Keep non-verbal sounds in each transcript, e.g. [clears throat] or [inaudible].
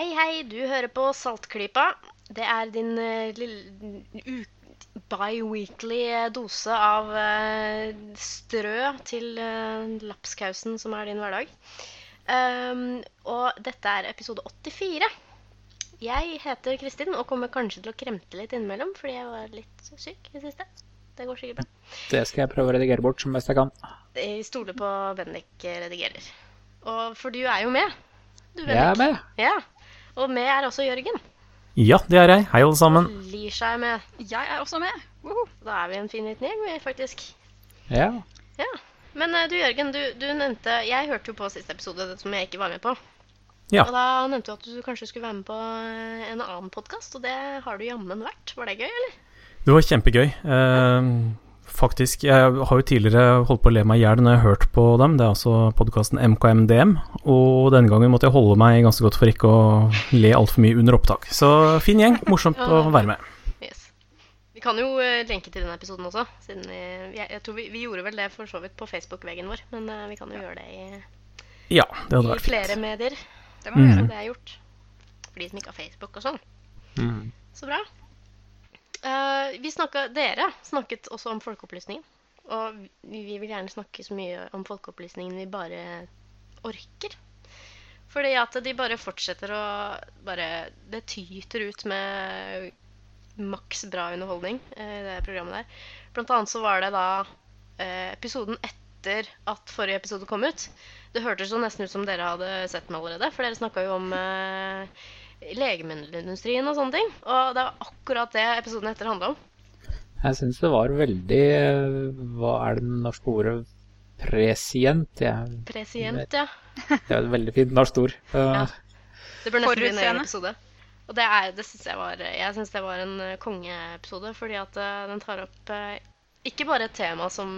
Hei, hei, du hører på Saltklypa. Det er din uh, lille bi-weekly dose av uh, strø til uh, lapskausen som er din hverdag. Um, og dette er episode 84. Jeg heter Kristin og kommer kanskje til å kremte litt innimellom fordi jeg var litt syk i det siste. Det går sikkert bra. Det skal jeg prøve å redigere bort som best jeg kan. Jeg stoler på Bendik redigerer. Og for du er jo med. Du, Jeg er med. Ja. Og med er også Jørgen. Ja, det er jeg. Hei, alle sammen. Lisha er med. Jeg er også med. Woho. Da er vi en fin liten gjeng, vi, faktisk. Ja. Ja. Men eh, du Jørgen, du, du nevnte Jeg hørte jo på siste episode det som jeg ikke var med på. Ja. Og da nevnte du at du kanskje skulle være med på eh, en annen podkast, og det har du jammen vært. Var det gøy, eller? Det var kjempegøy. Eh, faktisk, jeg har jo tidligere holdt på å le meg i hjel når jeg har hørt på dem. Det er altså podkasten MKMDM. Og denne gangen måtte jeg holde meg ganske godt for ikke å le altfor mye under opptak. Så fin gjeng. Morsomt å være med. Yes. Vi kan jo eh, lenke til den episoden også. Siden jeg, jeg tror vi, vi gjorde vel det for så vidt på Facebook-veggen vår. Men eh, vi kan jo gjøre det i, Ja, det hadde i flere fint. medier. Det må vi Mm. gjøre. Det er gjort. For de som ikke har Facebook og sånn. Mm. Så bra. Eh, vi snakket, dere snakket også om folkeopplysningen. Og vi, vi vil gjerne snakke så mye om folkeopplysningen vi bare orker. Fordi at de bare fortsetter å bare Det tyter ut med maks bra underholdning eh, i det programmet der. Blant annet så var det da eh, episoden etter at forrige episode kom ut. Det hørtes jo nesten ut som dere hadde sett den allerede, for dere snakka jo om eh, legemiddelindustrien og sånne ting. Og det var akkurat det episoden etter handla om. Jeg syns det var veldig Hva er det norske ordet? Presient? Ja. Presient, ja. det er et veldig fint norsk ord. Ja. Det bør nesten bli en egen episode. Og det, er, det synes jeg var Jeg syns det var en eh, kongeepisode, fordi at eh, den tar opp eh, ikke bare et tema som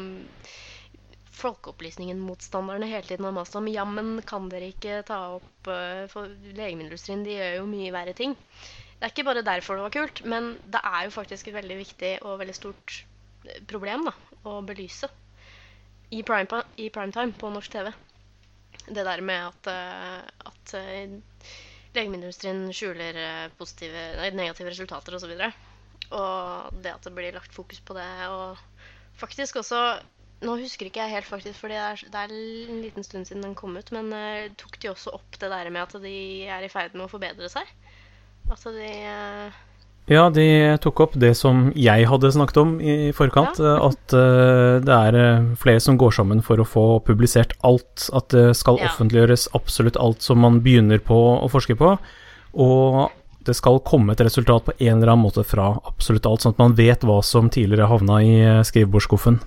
Folkeopplysningen-motstanderne hele tiden har mast om. Ja, men kan dere ikke ta opp eh, For legemiddelindustrien de gjør jo mye verre ting. Det er ikke bare derfor det var kult, men det er jo faktisk et veldig viktig og veldig stort eh, problem da, å belyse i primetime i primetime på norsk TV. Det der med at, eh, at legemiddelindustrien skjuler positive, negative resultater osv. Og, så og det at det blir lagt fokus på det. Og faktisk også Nå husker ikke jeg helt, faktisk, for det det er en liten stund siden den kom ut. Men uh, tok de også opp det der med at de er i ferd med å forbedre seg? At de uh... Ja, de tok opp det som jeg hadde snakket om i forkant. Ja. At uh, det er eh, flere som går sammen for å få publisert alt. At det skal Ja. offentliggjøres absolutt alt som man begynner på å forske på. Og det skal komme et resultat på en eller annen måte fra absolutt alt, sånn at man vet hva som tidligere havna i eh, skrivebordsskuffen.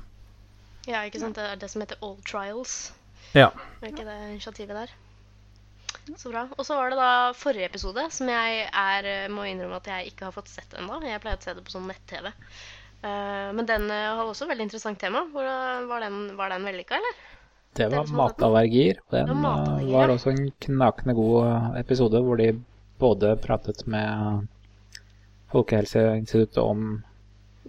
Ja, ikke sant? Det er det som heter All Trials. Ja. Er ikke det initiativet der? Så bra. Og så var det da forrige episode, som jeg er, må innrømme at jeg ikke har fått sett ennå. Jeg pleier å se det på sånn nett-TV. Eh, men den eh, har også veldig interessant tema. Hvor, eh, var den, var den vellykka, eller? det var matallergier. og Den uh, var også en knakende god episode hvor de både pratet med Folkehelseinstituttet om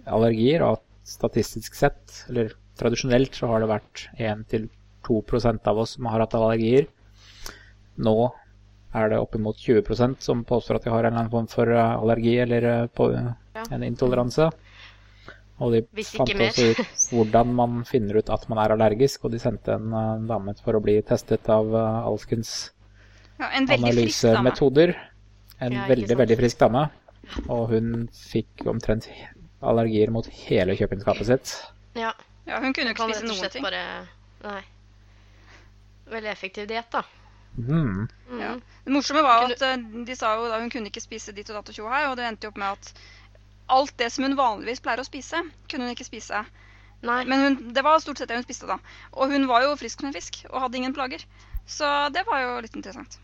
allergier, og at statistisk sett, eller tradisjonelt, så har det vært 1-2% av oss som har hatt allergier. Nå er det oppimot 20% som påstår at de har en eller annen form for uh, allergi eller på, uh, Ja. en intoleranse. Og de fant også ut hvordan man finner ut at man er allergisk, og de sendte en dame for å bli testet av alskens Ja, analysemetoder. En Ja, veldig, sant. veldig frisk dame. Og hun fikk omtrent allergier mot hele kjøkkenskapet sitt. Ja. Ja, hun kunne jo ikke spise noen ting. bare Nei. Veldig effektiv diett, da. Mm. Mm. Ja. Det morsomme var jo Kunne- at eh, de sa jo da hun kunne ikke spise ditt og datt og tjo og og det endte jo opp med at alt det som hun vanligvis pleier å spise, kunne hun ikke spise. Nei. Men hun, det var stort sett det hun spiste da. Og hun var jo frisk som en fisk og hadde ingen plager. Så det var jo litt interessant.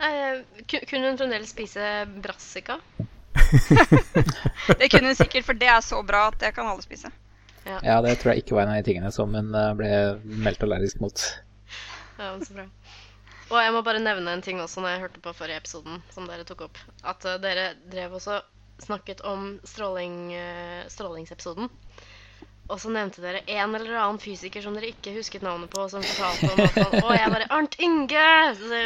Eh, kunne hun fremdeles spise brassica? [laughs] [laughs] Det kunne hun sikkert, for det er så bra at det kan alle spise. Ja, det tror jeg ikke var en av de tingene som hun uh, ble meldt allergisk mot. Ja, så bra. Og jeg må bare nevne en ting også når jeg hørte på forrige episoden som dere tok opp. At eh, dere drev også snakket om stråling, eh, strålingsepisoden. Og så nevnte dere en eller annen fysiker som dere ikke husket navnet på, som fortalte om at han Å, jeg bare Arnt Inge! Så,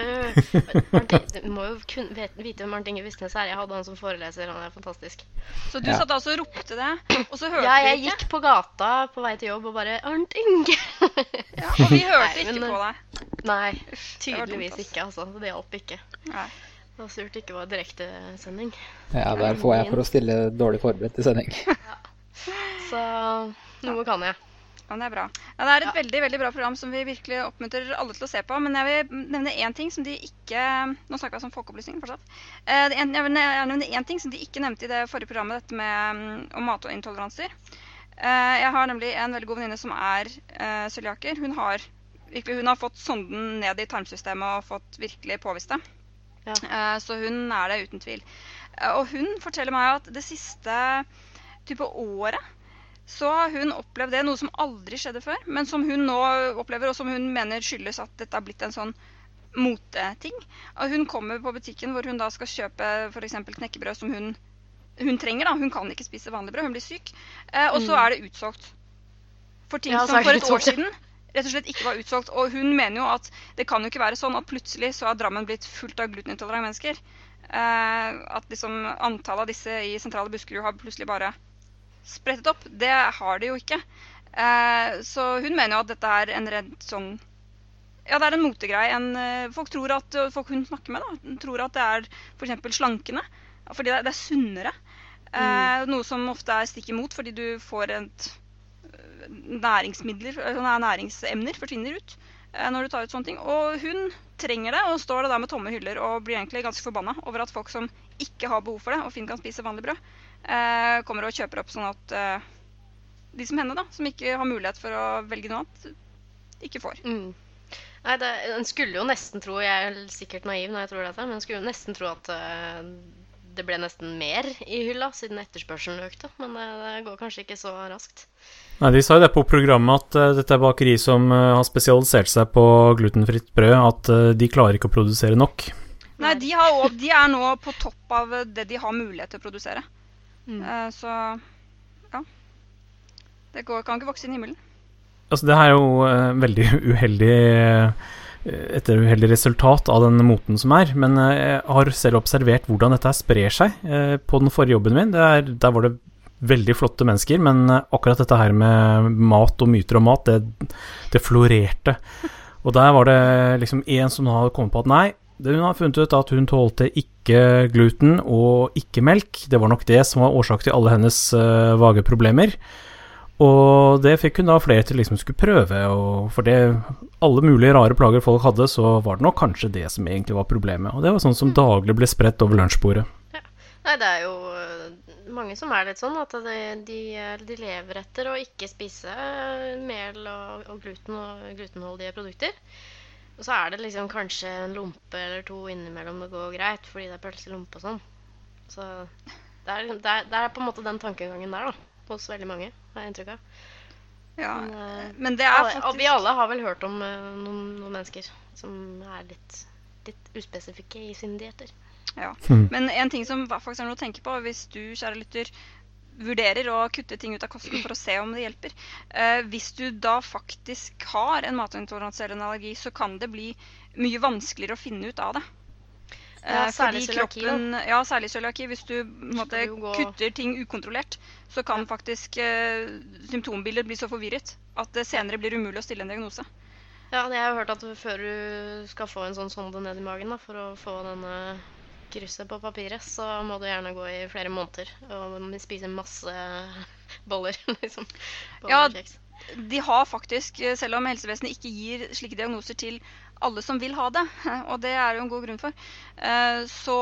Arnt, du må jo kun, vite hvem Arnt Inge Visnes er. Jeg hadde han som foreleser. Han er fantastisk. Så du Ja. satt altså og ropte det, og så hørte du ikke? Ja, jeg ikke? gikk på gata på vei til jobb og bare Arnt Inge! Ja, og vi hørte Nei, ikke på deg. Nei, tydeligvis ikke, altså. Det hjalp ikke. Nei. Det var surt det ikke var direktesending. Ja, der får jeg for å stille dårlig forberedt til sending. Så noe kan jeg. Ja, det er bra. Ja, det er et Ja. veldig veldig bra program som vi virkelig oppmuntrer alle til å se på. Men jeg vil nevne én ting som de ikke Nå snakker jeg om folkeopplysning fortsatt. Eh, Jeg vil nevne én ting som de ikke nevnte i det forrige programmet, dette med mm, om matintoleranser. Eh, Jeg har nemlig en veldig god venninne som er uh, cøliaker. Hun har virkelig, hun har fått sonden ned i tarmsystemet og fått virkelig påvist det. Ja. Eh, Så hun er det uten tvil. Eh, Og hun forteller meg at det siste type året så har hun opplevd det, noe som aldri skjedde før, men som hun nå opplever, og som hun mener skyldes at dette har blitt en sånn moteting. Hun kommer på butikken hvor hun da skal kjøpe f.eks. knekkebrød som hun, hun trenger. da. Hun kan ikke spise vanlig brød, hun blir syk. Eh, og så Mm. er det utsolgt. For ting Ja, som for et år siden rett og slett ikke var utsolgt. Og hun mener jo at det kan jo ikke være sånn at plutselig så har Drammen blitt fullt av glutenintolerante mennesker. Eh, at liksom antallet av disse i sentrale Buskerud har plutselig bare sprettet opp. Det har det jo ikke. Eh, så hun mener jo at dette er en redd sånn Ja, det er en motegreie. En, eh, folk tror at Folk hun snakker med, da, tror at det er f.eks. slankende. Fordi det er, det er sunnere. Eh, Noe som ofte er stikk imot, fordi du får et eh, næringsmidler, eh, næringsemner forsvinner ut eh, når du tar ut sånne ting. Og hun trenger det, og står det der med tomme hyller og blir egentlig ganske forbanna over at folk som ikke har behov for det, og fint kan spise vanlig brød, kommer og kjøper opp sånn at eh, de som henne, da, som ikke har mulighet for å velge noe annet, ikke får. Mm. Nei, det, En skulle jo nesten tro Jeg er sikkert naiv når jeg tror dette, men en skulle jo nesten tro at eh, det ble nesten mer i hylla siden etterspørselen økte. Men det, det går kanskje ikke så raskt. Nei, De sa jo det på programmet at uh, dette er bakeri som uh, har spesialisert seg på glutenfritt brød, at uh, de klarer ikke å produsere nok. Nei, de, har, også- de er nå på topp av det de har mulighet til å produsere. Mm. Eh, så ja. Det går, kan ikke vokse inn i himmelen. Altså, det her er jo uh, veldig [laughs] uheldig eh, et uheldig resultat av den moten som er, men jeg har selv observert hvordan dette her sprer seg. Eh, På den forrige jobben min, det er, der var det veldig flotte mennesker, men akkurat dette her med mat og myter om mat, det, det florerte. [laughs] Og der var det liksom en som hadde kommet på at nei, hun har funnet ut at hun tålte ikke gluten og ikke melk. Det var nok det som var årsak til alle hennes uh, vage problemer. Og det fikk hun da flere til liksom skulle prøve, og for det alle mulige rare plager folk hadde, så var det nok kanskje det som egentlig var problemet. Og det var sånn som daglig ble spredt over lunsjbordet. Nei, det er jo øh, mange som er litt sånn at de, de, de lever etter å ikke spise mel og, og gluten og glutenholdige produkter. Og så er det liksom kanskje en lompe eller to innimellom det går greit, fordi det er pølselompe og sånn. Så det er, det, er, det er på en måte den tankegangen der, da. Hos veldig mange, har jeg inntrykk av. Ja. Men, øh, Men det er alle, faktisk vi alle har vel hørt om øh, noen, noen mennesker som er litt, litt uspesifikke i sine dietter. Ja. Mm. Men en ting som faktisk er noe å tenke på hvis du, kjære lytter, vurderer å kutte ting ut av kosten for å se om det hjelper. Eh, hvis du da faktisk har en matintoleranse eller en allergi, så kan det bli mye vanskeligere å finne ut av det. Ja, Eh, særlig cøliaki, Ja, særlig cøliaki. Hvis du måte, gå- kutter ting ukontrollert, så kan faktisk eh, symptombildet bli så forvirret at det senere blir umulig å stille en diagnose. Ja, jeg har hørt at før du skal få en sånn sonde ned i magen da, for å få denne krysset på papiret, så må du gjerne gå i flere måneder og spise masse boller, [laughs] liksom. Boller Ja, kjeks. de har faktisk, selv om helsevesenet ikke gir slike diagnoser til alle som vil ha det, [laughs] og det er jo en god grunn for, eh, så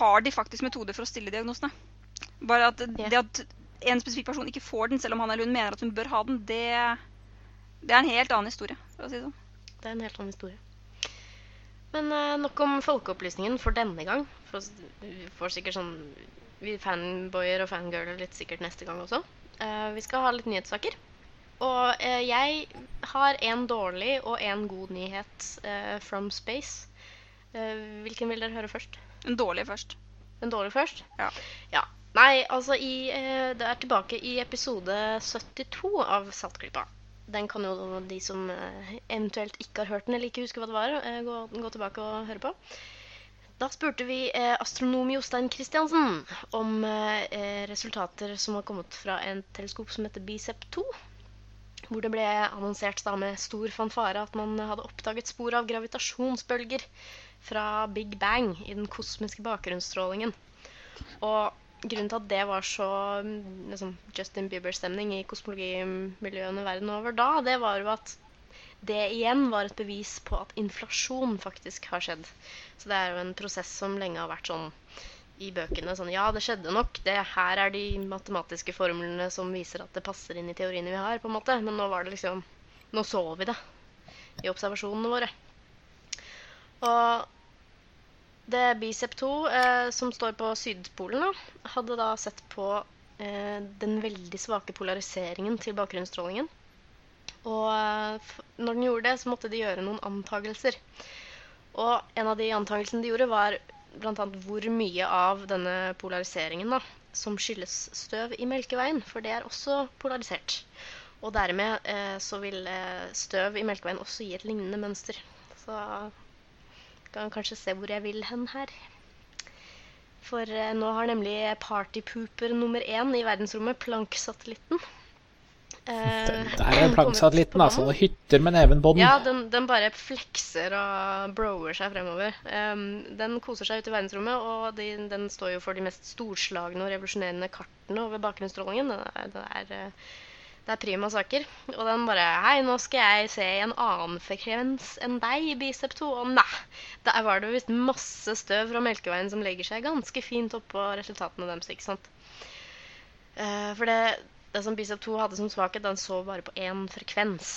har de faktisk metoder for å stille diagnosene. Bare at det at en spesifikk person ikke får den, selv om han eller hun mener at hun bør ha den, det, det er en helt annen historie, for å si det sånn. Det er en helt annen historie. Men eh, nok om folkeopplysningen for denne gang. Får sikkert sånn Vi fanboyer og fangirler litt sikkert neste gang også. Uh, vi skal ha litt nyhetssaker. Og uh, jeg har en dårlig og en god nyhet uh, from space. Hvilken vil dere høre først? En dårlig først. En dårlig først? Ja. Ja. Nei, altså i, Det er tilbake i episode 72 av Saltklypa. Den kan jo de som eventuelt ikke har hørt den eller ikke husker hva det var, gå, gå tilbake og høre på. Da spurte vi eh, astronom Jostein Christiansen om eh, eh, resultater som har kommet fra en teleskop som heter BICEP2. Hvor det ble annonsert da med stor fanfare at man hadde oppdaget spor av gravitasjonsbølger fra Big Bang i den kosmiske bakgrunnsstrålingen. Og grunnen til at det var så mm, liksom, Justin Bieber-stemning i kosmologimiljøene verden over da, det var jo at det igjen var et bevis på at inflasjon faktisk har skjedd. Så det er jo en prosess som lenge har vært sånn i bøkene. Sånn ja, det skjedde nok. Det her er de matematiske formlene som viser at det passer inn i teoriene vi har, på en måte. Men nå var det liksom Nå så vi det i observasjonene våre. Og det Bicep2, eh, som står på Sydpolen, da, hadde da sett på eh, den veldig svake polariseringen til bakgrunnsstrålingen. Og eh, når den gjorde det, så måtte de gjøre noen antagelser. Og en av de antagelsene de gjorde, var bl.a. hvor mye av denne polariseringen da, som skyldes støv i Melkeveien, for det er også polarisert. Og dermed eh, så vil eh, støv i Melkeveien også gi et lignende mønster. Så kan man kanskje se hvor jeg vil hen her. For eh, nå har nemlig partypooper nummer én i verdensrommet, Planck-satellitten eh, Der er Planck-satellitten, altså. Hytter med neven på den. Ja, den, den bare flekser og broer seg fremover. Um, den koser seg ute i verdensrommet, og de, den står jo for de mest storslagne og revolusjonerende kartene over bakgrunnsstrålingen. Det er, det er, eh, det er prima saker. Og den bare Hei, nå skal jeg se i en annen frekvens enn deg Bicep 2. Og nei! Der var det visst masse støv fra Melkeveien som legger seg ganske fint oppå resultatene deres, ikke sant. Uh, for det, det som Bicep 2 hadde som svakhet, den så bare på én frekvens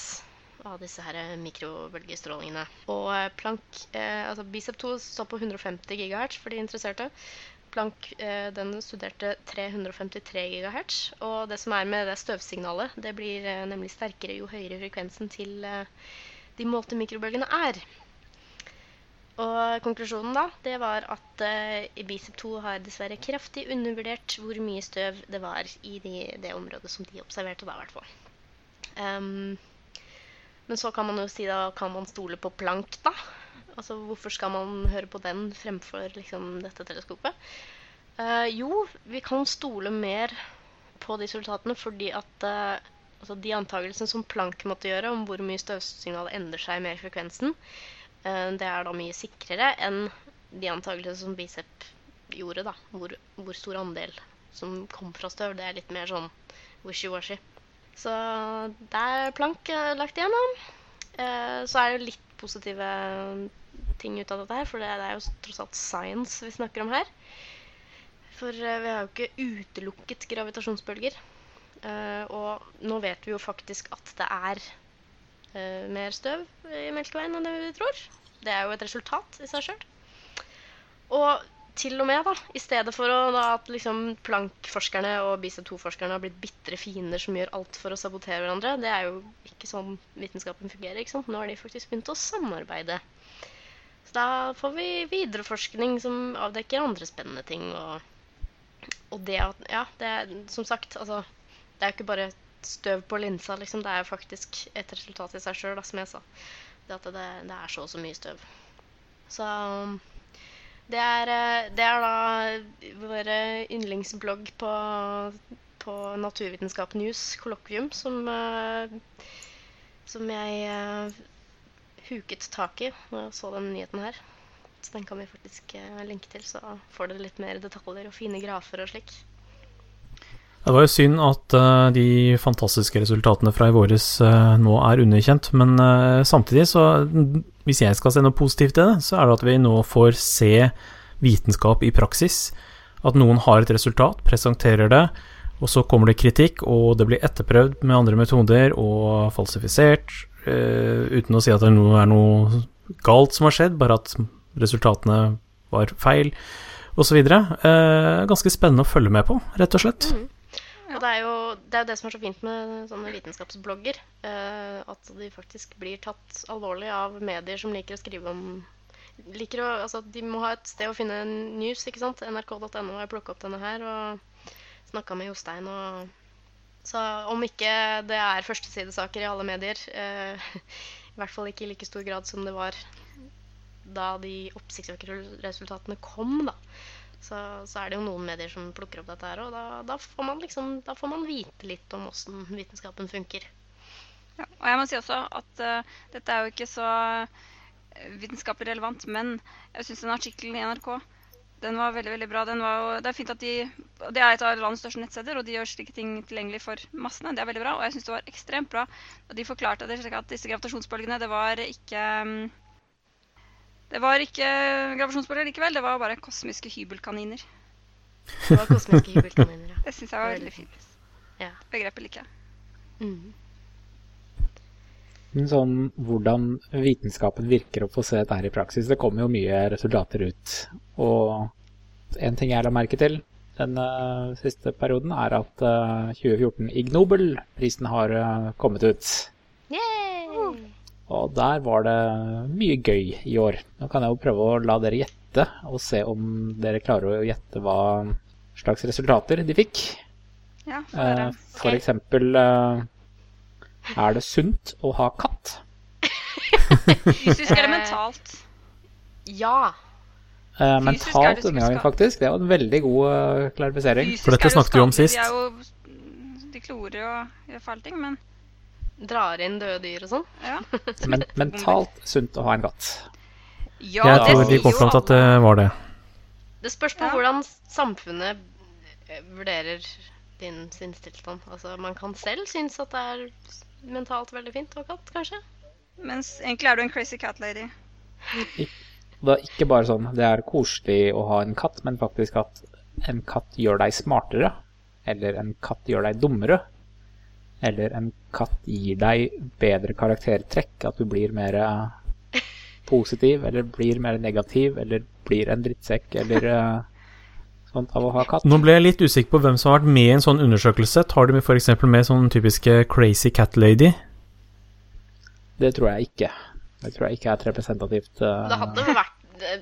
av disse her mikrobølgestrålingene. Og Planck, eh, altså Bicep 2 så på 150 GHz for de interesserte. Planck eh, den studerte 353 GHz. Og det som er med det støvsignalet, det blir eh, nemlig sterkere jo høyere frekvensen til eh, de målte mikrobølgene er. Og konklusjonen da, det var at uh, Bicep 2 har dessverre kraftig undervurdert hvor mye støv det var i de, det området som de observerte da, i hvert fall. Um, men så kan man jo si da, kan man stole på Planck, da? Altså hvorfor skal man høre på den fremfor liksom, dette teleskopet? Uh, jo, vi kan stole mer på de resultatene fordi at uh, altså de antakelsene som Planck måtte gjøre om hvor mye støvsignalet endrer seg med frekvensen, det er da mye sikrere enn de antakelsene som Bicep gjorde. da, hvor, hvor, stor andel som kom fra støv. Det er litt mer sånn wishy-washy. Så det er plank eh, lagt igjennom. Eh, så er det jo litt positive ting ut av dette her, for det er jo tross alt science vi snakker om her. For vi har jo ikke utelukket gravitasjonsbølger. Og nå vet vi jo faktisk at det er mer støv i Melkeveien enn det vi tror. Det er jo et resultat i seg sjøl. Og til og med, da, i stedet for å, da, at liksom Planck-forskerne og BISA2-forskerne har blitt bitre fiender som gjør alt for å sabotere hverandre, det er jo ikke sånn vitenskapen fungerer. ikke sant? Nå har de faktisk begynt å samarbeide. Så da får vi videreforskning som avdekker andre spennende ting. Og, og det at Ja, det er som sagt, altså Det er jo ikke bare støv på linsa, liksom. Det er jo faktisk et resultat i seg sjøl, som jeg sa. Det at det, det, er så og så mye støv. Så det er, det er da vår yndlingsblogg på, på Naturvitenskap News, kollokvium, som, som jeg huket tak i når jeg så den nyheten her. Så den kan vi faktisk linke til, så får dere litt mer detaljer og fine grafer og slik. Det var jo synd at uh, de fantastiske resultatene fra i våres uh, nå er underkjent, men uh, samtidig, så hvis jeg skal se noe positivt i det, så er det at vi nå får se vitenskap i praksis. At noen har et resultat, presenterer det, og så kommer det kritikk, og det blir etterprøvd med andre metoder og falsifisert, uten å si at det er noe galt som har skjedd, bare at resultatene var feil, osv. Uh, ganske spennende å følge med på, rett og slett. Mm. Og det er, jo, det er jo det som er så fint med sånne vitenskapsblogger. Eh, at de faktisk blir tatt alvorlig av medier som liker å skrive om liker å, altså De må ha et sted å finne news, ikke sant. NRK.no har plukket opp denne her. Og snakka med Jostein, og så om ikke det er førstesidesaker i alle medier, eh, i hvert fall ikke i like stor grad som det var da de oppsiktsvekkende resultatene kom, da. Så, så, er det jo noen medier som plukker opp dette her, og da, da, får man liksom, da får man vite litt om åssen vitenskapen funker. Ja, og jeg må si også at uh, dette er jo ikke så vitenskapelig relevant, men jeg syns den artikkelen i NRK den var veldig veldig bra. Var, det er fint at de, det er et av landets største nettsteder, og de gjør slike ting tilgjengelig for massene. Det er veldig bra, og jeg syns det var ekstremt bra. Og de forklarte det slik at disse gravitasjonsbølgene, det var ikke mm, Det var ikke gravitasjonsbølger likevel, det var bare kosmiske hybelkaniner. Det var kosmiske hybelkaniner, ja. Det syns jeg var veldig fint. Ja. Begrepet liker jeg. Mm. Men sånn hvordan vitenskapen virker å få se dette her i praksis. Det kommer jo mye resultater ut. Og en ting jeg la merke til den uh, siste perioden, er at uh, 2014 Ignobel-prisen har uh, kommet ut. Og der var det mye gøy i år. Nå kan jeg jo prøve å la dere gjette, og se om dere klarer å gjette hva slags resultater de fikk. Ja, for, for eksempel eksempel er det sunt å ha katt? Fysisk eller [laughs] mentalt? Ja. Eh, er mentalt det denne gangen, faktisk. Det var en veldig god uh, klarifisering. For dette er det jo snakket vi om sist. De, er jo, de klorer og gjør fæle ting, men Drar inn døde dyr og sånn. ja. [laughs] Men mentalt sunt å ha en katt. ja Jeg det tror de kom fram til at det var det. Det spørs på Ja. hvordan samfunnet eh, vurderer din sinnstilstand. Altså, man kan selv synes at det er mentalt veldig fint å ha katt, kanskje. Mens egentlig er du en crazy cat lady. Det er ikke bare sånn det er koselig å ha en katt, men faktisk at en katt gjør deg smartere. Eller en katt gjør deg dummere. Eller en katt gir deg bedre karaktertrekk. At du blir mer eh, positiv, eller blir mer negativ, eller blir en drittsekk, eller eh, sånt av å ha katt. Nå ble jeg litt usikker på hvem som har vært med i en sånn undersøkelse. Tar de f.eks. med sånn typiske crazy cat lady? Det tror jeg ikke. Det tror jeg ikke er et representativt uh... Det hadde, vært,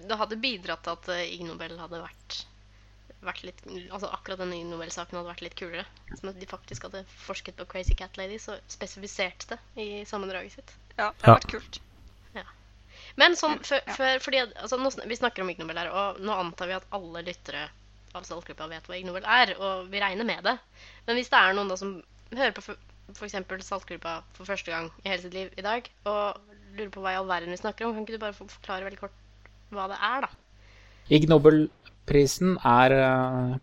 det hadde bidratt til at eh, Ig Nobel hadde vært, vært litt Altså akkurat den Ig Nobel-saken hadde vært litt kulere. Som at de faktisk hadde forsket på Crazy Cat Lady, så spesifiserte det i sammendraget sitt. Ja, det Ja. vært kult. Ja. Men sånn, før, Ja. før, fordi, altså, nå, Vi snakker om Ig Nobel her, og nå antar vi at alle lyttere av Saltgruppa vet hva Ig Nobel er, og vi regner med det. Men hvis det er noen da som hører på f.eks. Saltgruppa for første gang i hele sitt liv i dag, og lurer på hva i all verden vi snakker om, kan ikke du bare forklare veldig kort hva det er, da? Ig Nobelprisen er eh,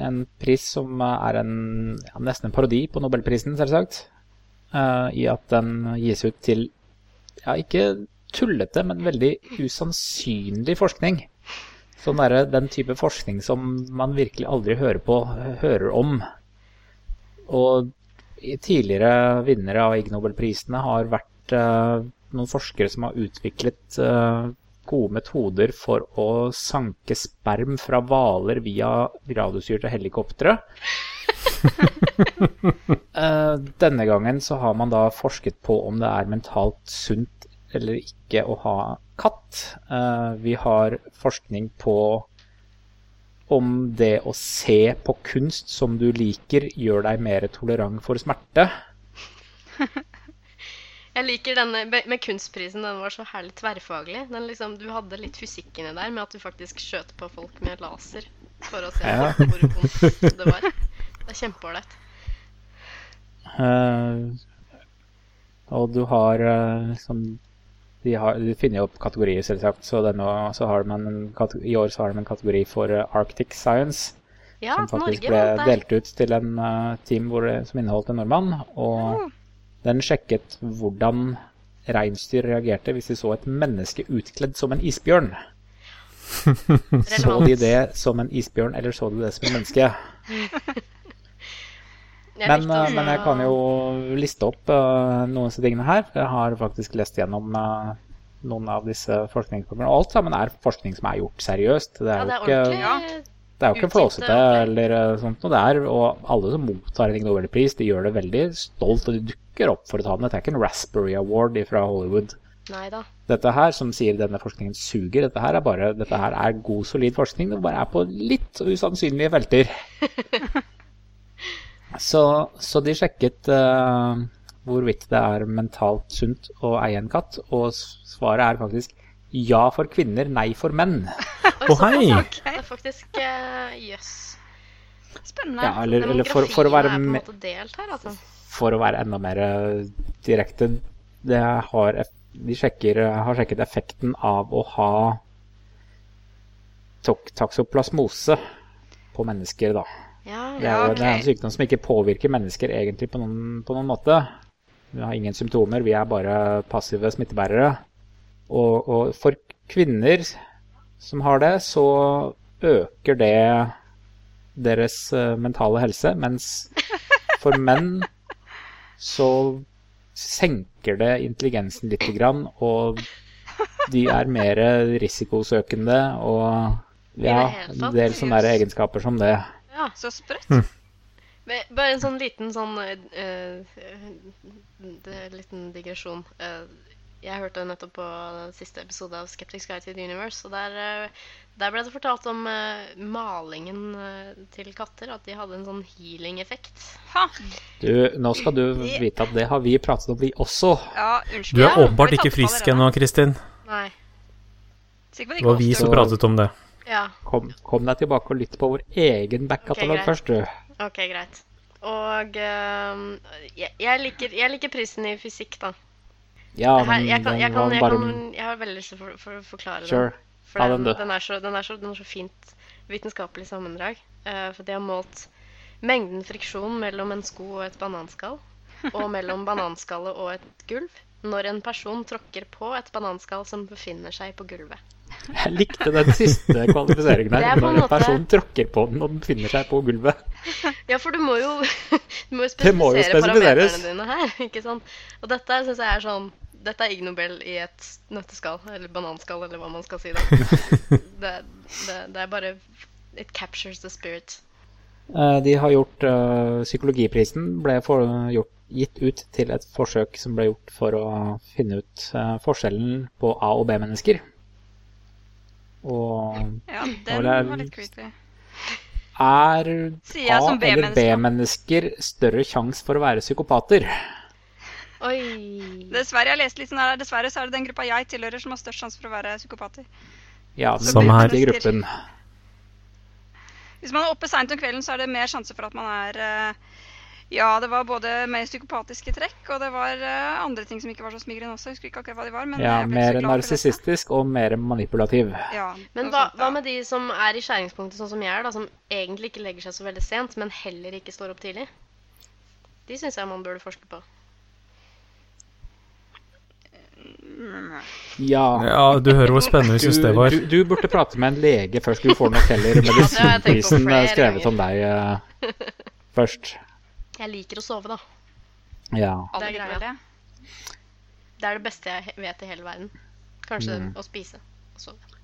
en pris som er en, ja, nesten en parodi på Nobelprisen, selvsagt. Eh, I at den gis ut til ja, ikke tullete, men veldig usannsynlig forskning. Sånn derre den type forskning som man virkelig aldri hører på, hører om. Og tidligere vinnere av Ig Nobelprisene har vært eh, noen forskere som har utviklet gode metoder for å sanke sperm fra hvaler via radiostyrte helikoptre. [laughs] Eh, Denne gangen så har man da forsket på om det er mentalt sunt eller ikke å ha katt. Eh, Vi har forskning på om det å se på kunst som du liker, gjør deg mer tolerant for smerte. [laughs] Jeg liker denne med kunstprisen. Den var så herlig tverrfaglig. Den liksom, du hadde litt fysikk inni der med at du faktisk skjøt på folk med laser for å se Ja. hvor vondt det var. Det er kjempeålreit. Uh, og du har liksom de, har, de finner jo opp kategorier, selvsagt. Så, denne, så har man en, kate- I år så har de en kategori for eh, Arctic Science. Ja, som faktisk Norge ble delt ut til en uh, team det- som inneholdt en nordmann. Og Oh. Den sjekket hvordan reinsdyr reagerte hvis de så et menneske utkledd som en isbjørn. [laughs] Så de det som en isbjørn, eller så de det som en menneske? Men, eh, men jeg kan jo liste opp eh, noen av disse tingene her. Jeg har faktisk lest gjennom eh, noen av disse forskningsprogrammene. Og alt sammen er forskning som er gjort seriøst. Det er jo ikke, det er jo ikke flåsete eller sånt noe. Det er, og alle som mottar en Nobelpris, de gjør det veldig stolt, og de dukker opp for å ta den. Dette er ikke en Raspberry Award fra Hollywood. Neida. Dette her, som sier denne forskningen suger, dette her er bare dette her er god, solid forskning. Det bare er på litt usannsynlige felter. [laughs] Så, så de sjekket uh, hvorvidt det er mentalt sunt å eie en katt, og svaret er faktisk ja for kvinner, nei for menn. [laughs] Å hei! Det er faktisk eh, jøss. Spennende. Ja, eller, eller for, for, å være med, er på en måte delt her, altså. For å være enda mer eh, direkte det har, De sjekker, eh, har sjekket effekten av å ha tok- på mennesker, da. Ja, Det er, Ja, okay. det er en sykdom som ikke påvirker mennesker egentlig på noen, på noen måte. Vi har ingen symptomer, vi er bare passive smittebærere. Og, og for kvinner som har det, så øker det deres eh, mentale helse, mens [laughs] for menn så senker det intelligensen lite grann, og de er mer risikosøkende og ja, en del sånne egenskaper som det. ja. Så sprøtt. Mm. Men Bare en sånn liten sånn uh, det en liten digresjon. Eh, jeg hørte nettopp på siste episode av Skeptics Guide to the Universe, og der, eh, der ble det fortalt om uh, malingen eh, til katter. At de hadde en sånn healing-effekt. Ha. Du, nå skal du vite at det har vi pratet om, vi også. Ja, unnskyld. Du er åpenbart ikke frisk ennå, Kristin. Nei. Sikkert Det var vi som pratet om det. Ja, Kom, kom deg tilbake og lytt på vår egen backkatalog okay, først, du. OK, greit. Og uh, jeg, jeg, liker, jeg liker prisen i fysikk, da. Ja, Her, men jeg, kan, jeg, kan, jeg, kan, jeg har veldig lyst til å for, for, forklare Sure. den. For den, den, den, er så, den, er så, den er så fint vitenskapelig sammendrag. Uh, for de har målt mengden friksjon mellom en sko og et bananskall, [laughs] og mellom bananskallet og et gulv, når en person tråkker på et bananskall som befinner seg på gulvet. Jeg likte den siste kvalifiseringen her. er Når en måte- person tråkker på den og den befinner seg på gulvet. Ja, for du må jo, [laughs] du må jo spesifisere må jo parametrene dine her. ikke sant? Og dette syns jeg er sånn Dette er Ig Nobel i et nøtteskall, eller bananskall, eller hva man skal si. da. [laughs] Det, det, det er bare It captures the spirit. Eh, De har gjort uh, Psykologiprisen ble for, gjort, gitt ut til et forsøk som ble gjort for å finne ut uh, forskjellen på A- og B-mennesker. Og Ja, Og den det er- var litt creepy. er A- eller B-menneske. B-mennesker større sjanse for å være psykopater? Oi. Dessverre, jeg leste litt sånn her, dessverre så er det den gruppa jeg tilhører som har størst sjanse for å være psykopater. Ja, som er her. riktige gruppen. Hvis man er oppe seint om kvelden, så er det mer sjanse for at man er eh, Ja, det var både mer psykopatiske trekk, og det var uh, andre ting som ikke var så smigrende også. Jeg husker ikke akkurat hva de var. men Ja, så mer narsissistisk og mer manipulativ. Ja, Men hva, sånt, hva med de som er i skjæringspunktet, sånn som jeg er, da, som egentlig ikke legger seg så veldig sent, men heller ikke står opp tidlig? De syns jeg man burde forske på. Ja. Ja, du hører hvor spennende vi syns det var. du, du burde prate med en lege først. Du får nok heller [laughs] medisinprisen eh, skrevet om deg uh, først. Jeg liker å sove, da. Ja. Det er greia. det. Det er det beste jeg vet i hele verden. Kanskje Mm. å spise og sove.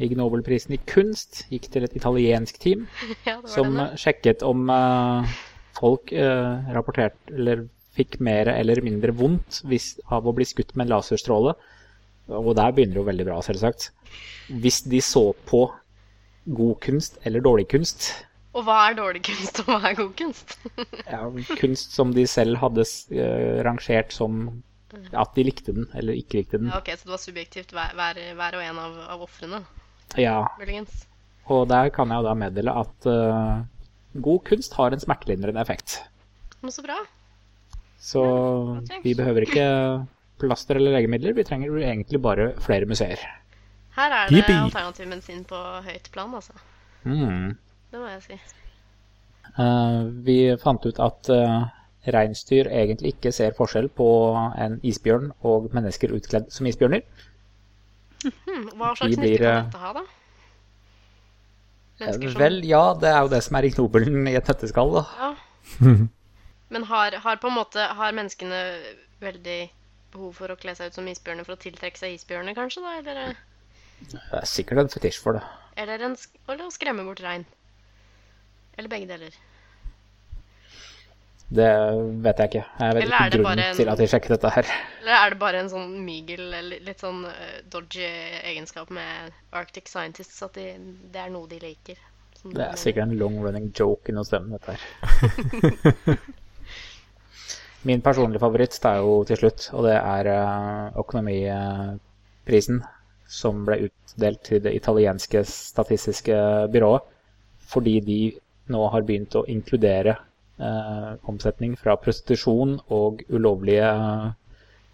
Ig Nobelprisen i kunst gikk til et italiensk team [laughs] Ja, som den, sjekket om uh, folk uh, rapporterte eller fikk mer eller mindre vondt hvis, av å bli skutt med en laserstråle. Og der begynner det jo veldig bra, selvsagt. Hvis de så på god kunst eller dårlig kunst. Og hva er dårlig kunst, og hva er god kunst? [laughs] Ja, kunst som de selv hadde uh, rangert som at de likte den eller ikke likte den. Ja, ok, Så det var subjektivt hver, hver, hver og en av, av ofrene, Ja, muligens. og der kan jeg jo da meddele at uh, god kunst har en smertelindrende effekt. Men så bra. Så ja, vi behøver ikke plaster eller legemidler, vi trenger egentlig bare flere museer. Her er det Yippee. alternativ medisin på høyt plan, altså. Mm. Det må jeg si. Uh, vi fant ut at uh, reinsdyr egentlig ikke ser forskjell på en isbjørn og mennesker utkledd som isbjørner. Hmm, hva slags De nytte kan eh, dette ha, da? Som Vel, ja, det er jo det som er ignobelen i et nøtteskall, da. Ja. [laughs] Men har, har på en måte Har menneskene veldig behov for å kle seg ut som isbjørner for å tiltrekke seg isbjørner, kanskje? da? Eller, Det er sikkert en fetisj for det. eller, en, eller å skremme bort rein? Eller begge deler? Det vet jeg ikke. Jeg vet ikke grunnen en- til at de sjekket dette her. Eller er det bare en sånn mygel, eller litt sånn eh, dodgy egenskap med Arctic Scientists, at de, det er noe de liker? Sånn Det er sikkert en long running joke inni hos dem, dette her. [laughs] Min personlige favoritt det er jo til slutt, og det er eh, økonomiprisen som ble utdelt til det italienske statistiske byrået, fordi de nå har begynt å inkludere eh, omsetning fra prostitusjon og ulovlige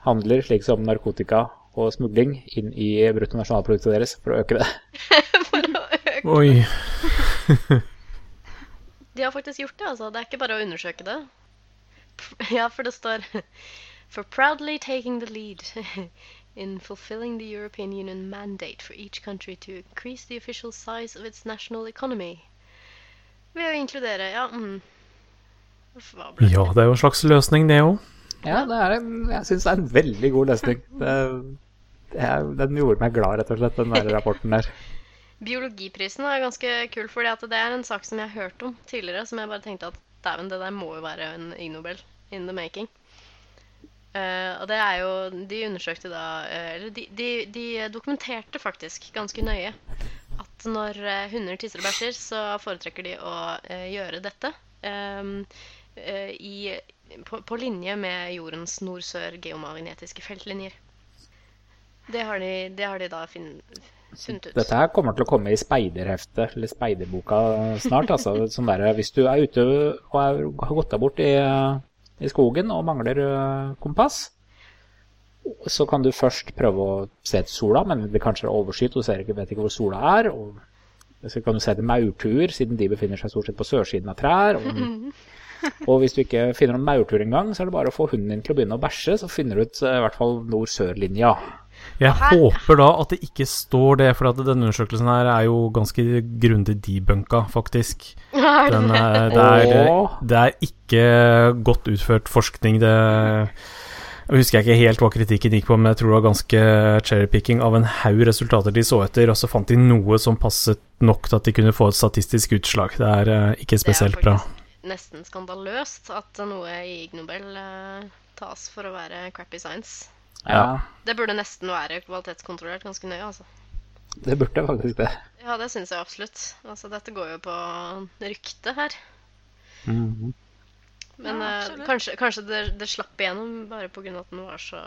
handler, slik som narkotika og smugling, inn i bruttonasjonalproduktet deres for å øke det. [laughs] For å øke. Oi. [laughs] De har faktisk gjort det, altså. Det er ikke bare å undersøke det. Ja, for det står For proudly taking the lead in fulfilling the European Union mandate for each country to increase the official size of its national economy. Ved å inkludere Ja, mm. Hva ble det? Ja, det er jo en slags løsning, det òg. Ja, det er en, jeg syns det er en veldig god løsning. Det, det er, den gjorde meg glad, rett og slett, den der rapporten der. [laughs] Biologiprisen er ganske kul, for det er en sak som jeg har hørt om tidligere, som jeg bare tenkte at dæven, det der må jo være en Ig Nobel in the making. Uh, og det er jo De undersøkte da eh, Eller de, de, de dokumenterte faktisk ganske nøye at når eh, hunder tisser og bæsjer, så foretrekker de å eh, gjøre dette ehm, eh, i, på, på linje med jordens nord-sør geomagnetiske feltlinjer. Det har de, det har de da fin, funnet ut. Dette her kommer til å komme i speiderheftet, eller speiderboka snart. altså, [laughs] sånn der, Hvis du er ute og har gått deg bort i, i skogen og mangler kompass, så kan du først prøve å se til sola, men det kanskje er overskyet, og du ser ikke, vet ikke hvor sola er. og Så kan du se til maurtuer, siden de befinner seg stort sett på sørsiden av trær. Og, [laughs] og hvis du ikke finner noen maurtur engang, så er det bare å få hunden din til å begynne å bæsje, så finner du ut øh, i hvert fall nord-sør-linja. Jeg håper da at det ikke står det, for at denne undersøkelsen her er jo ganske grundig debunka, faktisk. Det Den, det? er- det, er, det er ikke godt utført forskning. Det jeg husker ikke helt hva kritikken gikk på, men jeg tror det var ganske cherrypicking av en haug resultater de så etter, og så fant de noe som passet nok til at de kunne få et statistisk utslag. Det er eh, ikke spesielt bra. det er bra. faktisk nesten skandaløst at noe i Ig Nobel eh, tas for å være crappy science. Ja, Det burde nesten være kvalitetskontrollert ganske nøye, altså. det burde faktisk det. Ja, det syns jeg absolutt. Altså, dette går jo på rykte her. Mhm. Men Ja, uh, kanskje, kanskje det, det slapp igjennom bare pga. at den var så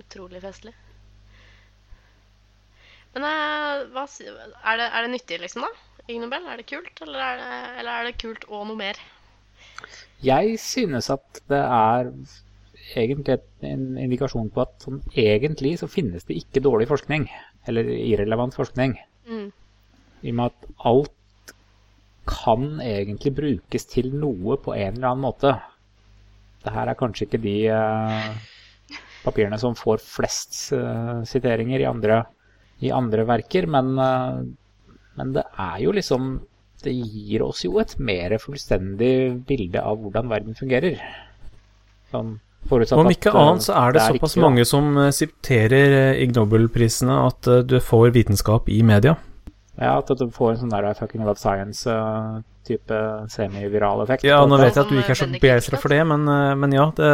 utrolig festlig. Men uh, hva, er, det, er det nyttig, liksom, da? Ig Nobel? Er det kult, eller er det, eller er det kult og noe mer? Jeg synes at det er egentlig en indikasjon på at sånn, egentlig så finnes det ikke dårlig forskning, eller irrelevant forskning, Mm. i og med at alt kan egentlig brukes til noe på en eller annen måte. Det her er kanskje ikke de eh, papirene som får flest eh, siteringer i andre, i andre verker, men, eh, men det er jo liksom Det gir oss jo et mer fullstendig bilde av hvordan verden fungerer. Sånn, Om ikke annet så er det såpass riktig, mange som siterer eh, Ig Nobel-prisene at du får vitenskap i media. Ja, at du får en sånn der fucking love science-type semiviral effekt. Ja, nå vet jeg at du ikke er så Som begeistra for det, men, eh, men ja, det,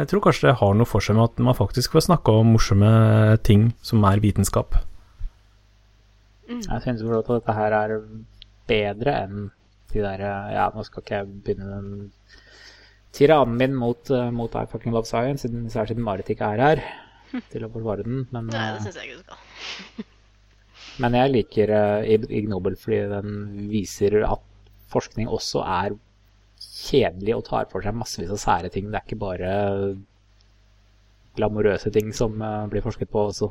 jeg tror kanskje det har noe for seg med at man faktisk får snakke om morsomme ting som er vitenskap. Jeg synes vel at dette her er bedre enn de der Ja, nå skal ikke jeg begynne den tiraden min mot, eh, mot I fucking love science, siden, særlig siden Marit ikke er her til å forsvare den. Men, Nei, eh, det syns jeg ikke du skal. [laughs] men jeg liker uh, Ig Ig Nobel fordi den viser at forskning også er kjedelig og tar for seg massevis av sære ting. Det er ikke bare glamorøse ting som eh, blir forsket på også.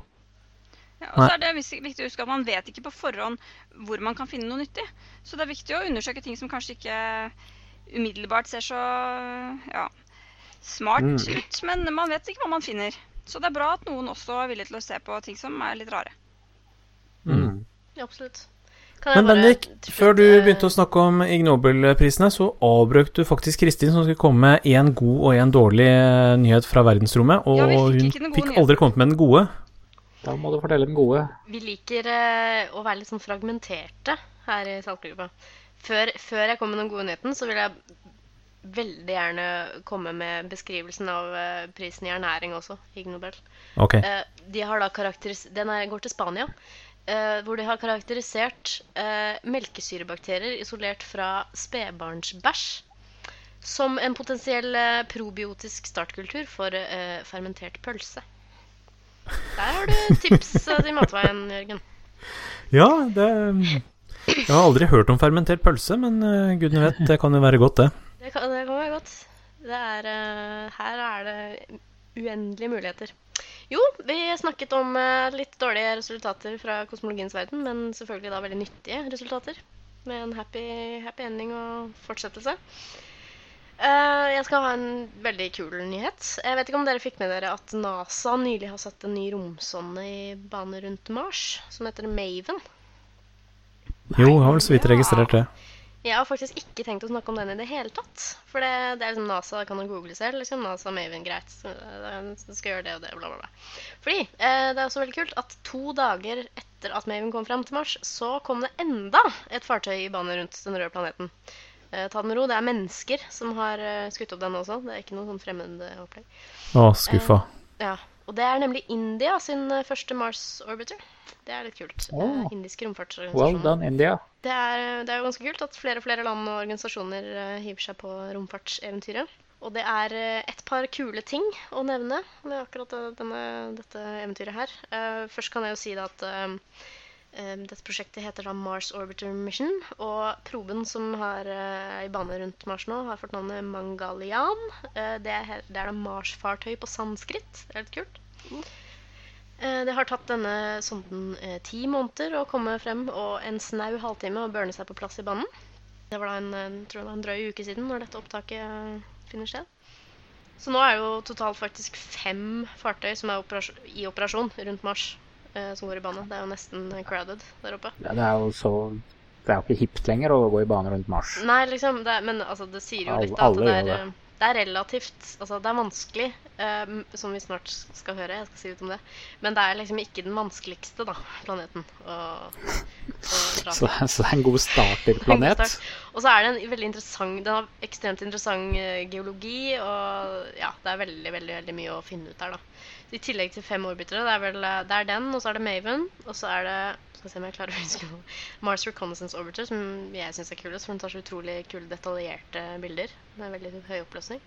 Ja, og så er det viktig å huske at man vet ikke på forhånd hvor man kan finne noe nyttig. Så det er viktig å undersøke ting som kanskje ikke umiddelbart ser så ja, smart Mm. ut, men man vet ikke hva man finner. Så det er bra at noen også er villig til å se på ting som er litt rare. Mm. Ja, absolutt. Kan jeg Men Bendik, før du begynte å snakke om Ig Nobel-prisene, så avbrøt du faktisk Kristin som skulle komme med én god og én dårlig eh, nyhet fra verdensrommet, og Ja, fikk hun fikk nyheten. aldri kommet med den gode. Da må du fortelle den gode. Vi liker eh, å være litt sånn fragmenterte her i Saltgruppa. Før, før jeg kommer med den gode nyheten, så vil jeg veldig gjerne komme med beskrivelsen av eh, prisen i ernæring også, Ig Nobel. Ok. Eh, de har da karakteris... Den er, går til Spania. Eh, hvor de har karakterisert eh, melkesyrebakterier isolert fra spedbarnsbæsj som en potensiell eh, probiotisk startkultur for eh, fermentert pølse. Der har du tips eh, til matveien, Jørgen. Ja, det Jeg har aldri hørt om fermentert pølse, men gudene vet, det kan jo være godt, det. Det kan, det kan være godt. Det er, her er det uendelige muligheter. Jo, vi snakket om eh, litt dårlige resultater fra kosmologiens verden, men selvfølgelig da veldig nyttige resultater. Med en happy, happy ending og fortsettelse. Uh, jeg skal ha en veldig kul nyhet. Jeg vet ikke om dere fikk med dere at NASA nylig har satt en ny romsonde i bane rundt Mars, som heter Maven. Jo, jeg har vel så vidt registrert det. Jeg har faktisk ikke tenkt å snakke om den i det hele tatt. For det, det er liksom NASA, kan du google selv. liksom NASA Maven, greit. så Det skal gjøre det og det, bla, bla, bla. Fordi eh, det er også veldig kult at to dager etter at Maven kom fram til Mars, så kom det enda et fartøy i bane rundt den røde planeten. Eh, ta det med ro. Det er mennesker som har eh, skutt opp den også. Det er ikke noe sånn fremmed eh, opplegg. Å, skuffa. Ja, Og det er nemlig India sin eh, første Mars Orbiter. Det er litt kult. Oh. Eh, indiske Well done, India. Det er, det er jo ganske kult at flere og flere land og organisasjoner eh, hiver seg på romfartseventyret. Og det er eh, et par kule ting å nevne med akkurat denne, dette eventyret her. Først kan jeg jo si det at dette prosjektet heter da Mars Orbiter Mission. Og proben som har, er i bane rundt Mars nå, har fått navnet Mangalian. Det, er, det er da Mars-fartøy på sanskrit. Det er litt kult. Eh, Det har tatt denne sonden eh, ti måneder å komme frem og en snau halvtime å burne seg på plass i banen. Det var da en, en, tror jeg, var en drøy uke siden når dette opptaket eh, finner sted. Så nå er jo totalt faktisk fem fartøy som er operasjon, i operasjon rundt Mars, eh, som går i bane. Det er jo nesten crowded der oppe. Ja, det er jo så Det er jo ikke hipt lenger å gå i bane rundt Mars. Nei, liksom, det, men altså, det sier jo Alle- litt da, at alle det gjør er, det. Det er relativt Altså, det er vanskelig, eh, som vi snart skal høre. Jeg skal si litt om det. Men det er liksom ikke den vanskeligste, da, planeten å, å Så, så det er en god starterplanet. [laughs] Start. Og så er det en veldig interessant Den har ekstremt interessant eh, geologi, og ja, det er veldig, veldig, veldig mye å finne ut der, da. I tillegg til fem orbitere. Det er vel eh, det er den, og så er det Maven, og så er det skal se om jeg klarer å huske noe. Mars Reconnaissance Orbiter, som jeg syns er kulest, for den tar så utrolig kule, detaljerte bilder. Med er veldig høy oppløsning.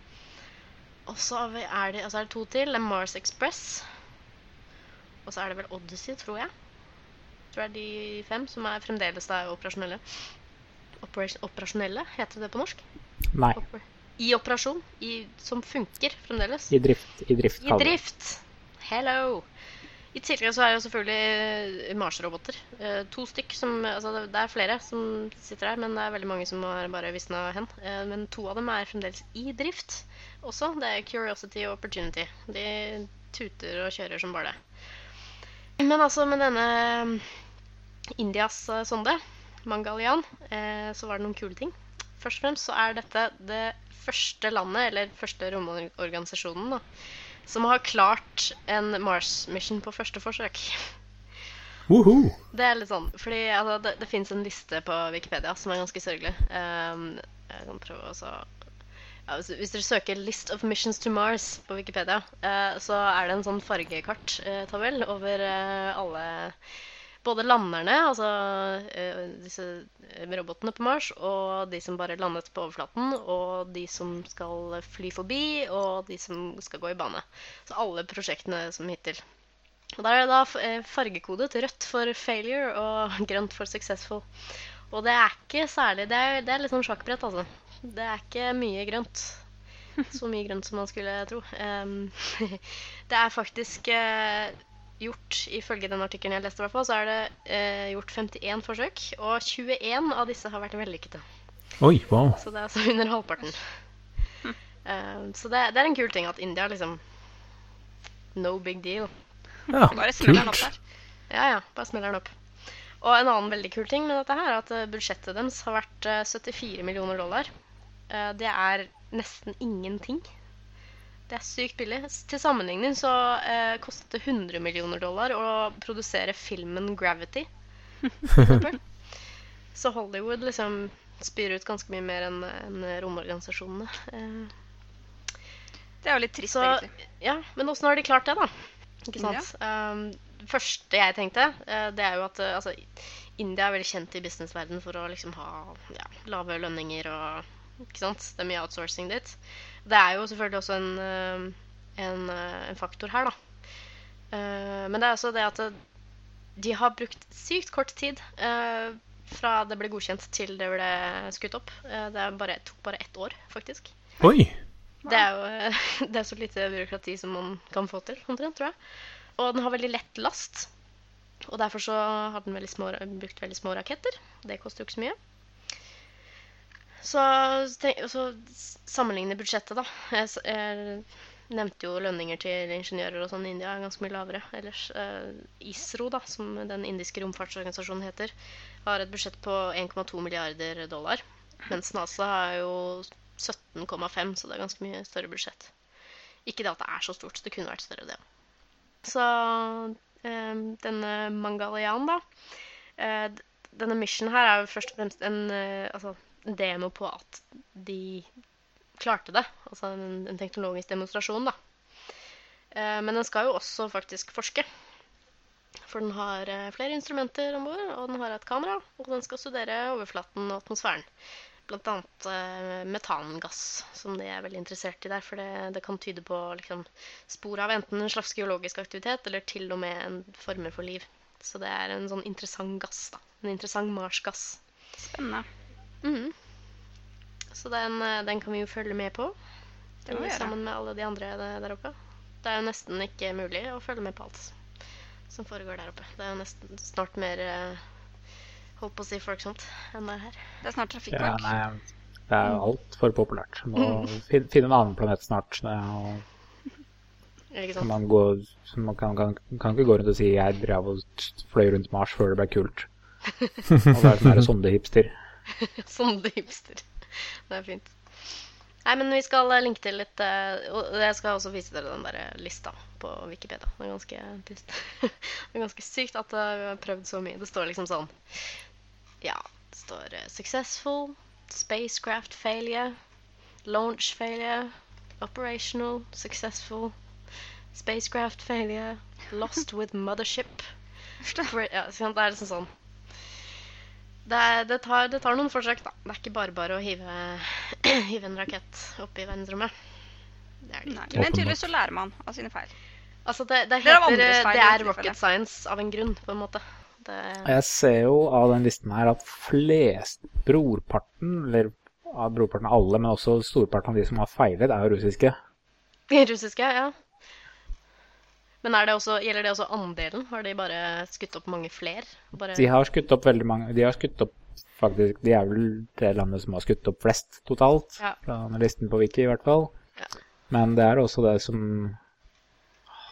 Og så er, er, det, er to til. Det er Mars Express. Og så er det vel Odyssey, tror jeg. Tror det er de fem som er fremdeles da operasjonelle. Operas operasjonelle, heter det på norsk? Nei, Oper I operasjon. I, som funker fremdeles. i drift. I drift. I drift. Hello. I tillegg så er det jo selvfølgelig Mars-roboter. Eh, to stykk som Altså det, er flere som sitter her, men det er veldig mange som har bare visna hen. Eh, men to av dem er fremdeles i drift også. Det er Curiosity og Opportunity. De tuter og kjører som bare det. Men altså, med denne eh, Indias sonde, Mangalian, så var det noen kule ting. Først og fremst så er dette det første landet, eller første romorganisasjonen, da, som har klart en Mars-mission på første forsøk. Woohoo! Det er litt sånn, fordi altså, det, det fins en liste på Wikipedia som er ganske sørgelig. Um, jeg kan prøve å ja, hvis, hvis dere søker 'List of Missions to Mars' på Wikipedia, uh, så er det en sånn fargekarttabell over uh, alle både landerne, altså eh, disse eh, robotene på Mars, og de som bare landet på overflaten, og de som skal fly forbi, og de som skal gå i bane. Så alle prosjektene som hittil. Og Der er det da eh, fargekodet rødt for failure og [laughs] grønt for successful. Og det er ikke særlig Det er, det er litt sånn sjakkbrett, altså. Det er ikke mye grønt. [laughs] Så mye grønt som man skulle tro. Em, [laughs] det er faktisk gjort, ifølge den artikkelen jeg leste, i hvert så er det eh, gjort 51 forsøk. Og 21 av disse har vært vellykkede. Oi, wow. Så det er altså under halvparten. [laughs] Em, så det, det er en kul ting at India liksom No big deal. Ja, Bare smeller den opp der. Ja, ja, bare smeller den opp. Og en annen veldig kul ting med dette her, er at eh, budsjettet deres har vært eh, 74 millioner dollar. Eh, Det er nesten ingenting. Det er sykt billig. Til sammenligning så eh, kostet det 100 millioner dollar å produsere filmen 'Gravity'. [laughs] Så Hollywood liksom spyr ut ganske mye mer enn en romorganisasjonene. Eh, Det er jo litt trist, så, egentlig. ja, men åssen har de klart det, da? Ikke sant? Um, det første jeg tenkte, uh, det er jo at uh, altså, India er veldig kjent i businessverdenen for å liksom ha ja, lave lønninger og ikke sant? Det er mye outsourcing dit. Det er jo selvfølgelig også en, eh, en, eh, en faktor her, da. Eh, Men det er også det at de har brukt sykt kort tid fra det ble godkjent til det ble skutt opp. Det bare, tok bare ett år, faktisk. Oi! Det er jo [laughs] det er så lite byråkrati som man kan få til, omtrent, tror jeg. Og den har veldig lett last. Og derfor så har den veldig små, brukt veldig små raketter. Det koster jo ikke så mye. Så, tenk, så sammenligne budsjettet, da. Jeg, jeg nevnte jo lønninger til ingeniører og sånn i India er ganske mye lavere. Ellers eh, ISRO, da, som den indiske romfartsorganisasjonen heter, har et budsjett på 1,2 milliarder dollar. Mens NASA har jo 17,5, så det er ganske mye større budsjett. Ikke det at det er så stort, det kunne vært større, det òg. Så eh, denne Mangalayan, da eh, Denne mission her er jo først og fremst en, eh, altså, demo på at de klarte det. Altså en, en teknologisk demonstrasjon, da. Eh, men den skal jo også faktisk forske. For den har eh, flere instrumenter om bord, og den har et kamera. Og den skal studere overflaten og atmosfæren. Blant annet eh, metangass, som de er veldig interessert i der. For det, det kan tyde på liksom, spor av enten en slags geologisk aktivitet eller til og med en former for liv. Så det er en sånn interessant gass, da. En interessant marsgass. Spennende. Mhm. Så den, eh, den kan vi jo følge med på. Det må vi. Sammen med alle de andre der- der oppe. Det er jo nesten ikke mulig å følge med på alt som foregår der oppe. Det er jo nesten snart mer eh, holdt på å si folksomt enn det er her. Det er snart Ja, nei, det er jo altfor populært. Må [laughs] finne en annen planet snart. Er [laughs] så man, går, så man kan, kan, kan ikke gå rundt og si 'jeg drev og fløy rundt Mars før det ble kult'. [laughs] Og være sånn det sondehipster. [laughs] Sånn det hipster. Det er fint. Nei, men vi skal eh, linke til litt eh, Og jeg skal også vise dere den der lista på Wikipedia. Det er ganske trist. [laughs] Det er ganske sykt at eh, vi har prøvd så mye. Det står liksom sånn Ja, det står eh, 'successful', 'spacecraft failure', 'launch failure', 'operational', 'successful', 'spacecraft failure', 'lost with mothership'. Ja, det er liksom sånn det, er, det, tar, det tar noen forsøk, da. Det er ikke bare bare å hive, [clears throat] hive en rakett opp i verdensrommet. Det er det ikke. men tydeligvis så lærer man av sine feil. Altså, det, det, Det er heter, feil det er rocket science av en grunn, på en måte. Det, Jeg ser jo av den listen her at flest brorparten, eller av brorparten av alle, men også storparten av de som har feilet, er jo russiske. [laughs] russiske, ja. Men det også, gjelder det også andelen? Har de bare skutt opp mange fler? Bare, De har skutt opp veldig mange De har skutt opp faktisk De er vel det landet som har skutt opp flest totalt, Ja. fra listen på Wiki i hvert fall. Ja. Men det er også det som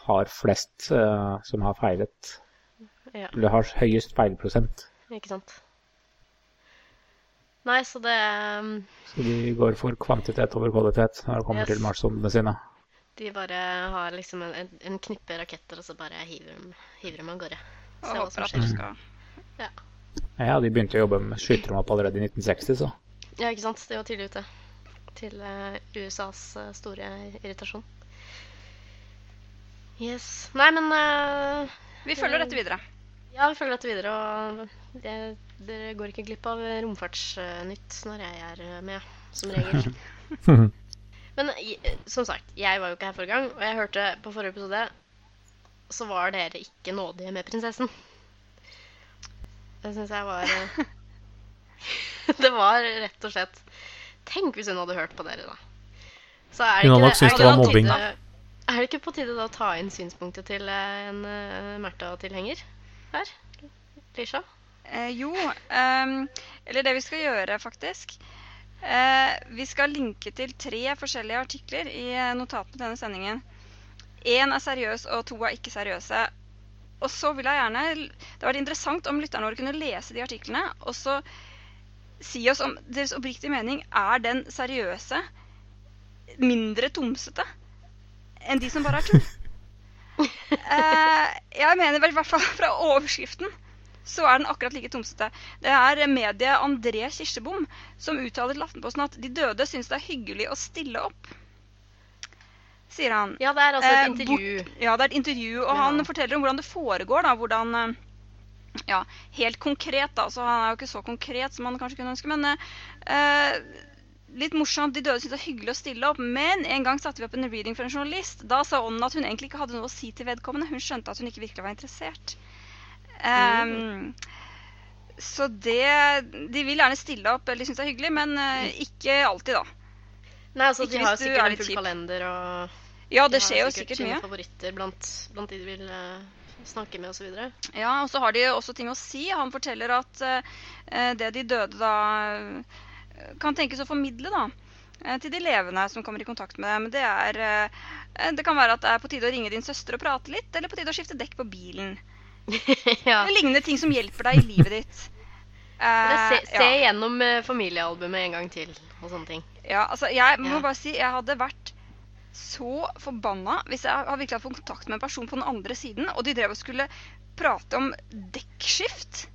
har flest uh, som har feilet. ja, Eller har høyest feilprosent. ikke sant? Nei, så det um, Så de går for kvantitet over kvalitet når det kommer Yes. til Mars-sondene sine. De bare har liksom en, en, knippe raketter, og så bare hiver dem, hiver dem av gårde. Se hva som skjer. skal Ja, de begynte å jobbe med skyterommet opp allerede i 1960, så. Ja, ikke sant? De var tidlig ute. Til eh, USAs eh, store irritasjon. Yes. Nei, men uh, Vi følger dette videre. Ja, vi følger dette videre. Og det, dere går ikke glipp av romfartsnytt når jeg er med, som regel. [laughs] Men som sagt, jeg var jo ikke her forrige gang, og jeg hørte på forrige episode så var dere ikke nådige med prinsessen. Det syns jeg var eh, [laughs] Det var rett og slett Tenk hvis hun hadde hørt på dere, da. Så er Hun hadde nok syntes det var mobbing. Er det ikke på tide da å ta inn synspunktet til eh, en uh, Märtha-tilhenger her? Lisha? Eh, jo, Um, eller det vi skal gjøre, faktisk. Eh, vi skal linke til tre forskjellige artikler i eh, notatene til denne sendingen. Én er seriøs, og to er ikke seriøse. Og så vil jeg gjerne Det hadde vært interessant om lytterne våre kunne lese de artiklene, og så si oss om deres oppriktige mening er den seriøse mindre tomsete enn de som bare er tull. [laughs] Eh, jeg mener vel i hvert fall fra overskriften så er den akkurat like tomsete. Det er mediet André Kirsebom som uttaler til Aftenposten at de døde syns det er hyggelig å stille opp. sier han. Ja, det er altså et Eh, intervju. Ja, det er et intervju, og Ja. han forteller om hvordan det foregår. da, hvordan, eh, ja, Helt konkret, da, så han er jo ikke så konkret som han kanskje kunne ønske, men eh, litt morsomt. De døde syntes det var hyggelig å stille opp, men en gang satte vi opp en reading for en journalist. Da sa ånden at hun egentlig ikke hadde noe å si til vedkommende. Hun skjønte at hun ikke virkelig var interessert. Ehm, Så det De vil gjerne stille opp eller synes det er hyggelig, men uh, ikke alltid, da. Nei, altså, Ikke de har jo sikkert er en full typ... kalender, og Ja, det de skjer jo sikkert mye. favoritter blant, blant de de vil uh, snakke med, osv. Ja, og så har de også ting å si. Han forteller at uh, det de døde da kan tenkes å formidle da, til de levende som kommer i kontakt med dem, det er Det kan være at det er på tide å ringe din søster og prate litt, eller på tide å skifte dekk på bilen. [laughs] ja. Det er lignende ting som hjelper deg i livet ditt. [laughs] Uh, se, se, ja. gjennom eh, familiealbumet en gang til, og sånne ting. Ja, altså jeg må Ja. bare si jeg hadde vært så forbanna hvis jeg har virkelig hatt kontakt med en person på den andre siden, og de drev og skulle prate om dekkskift.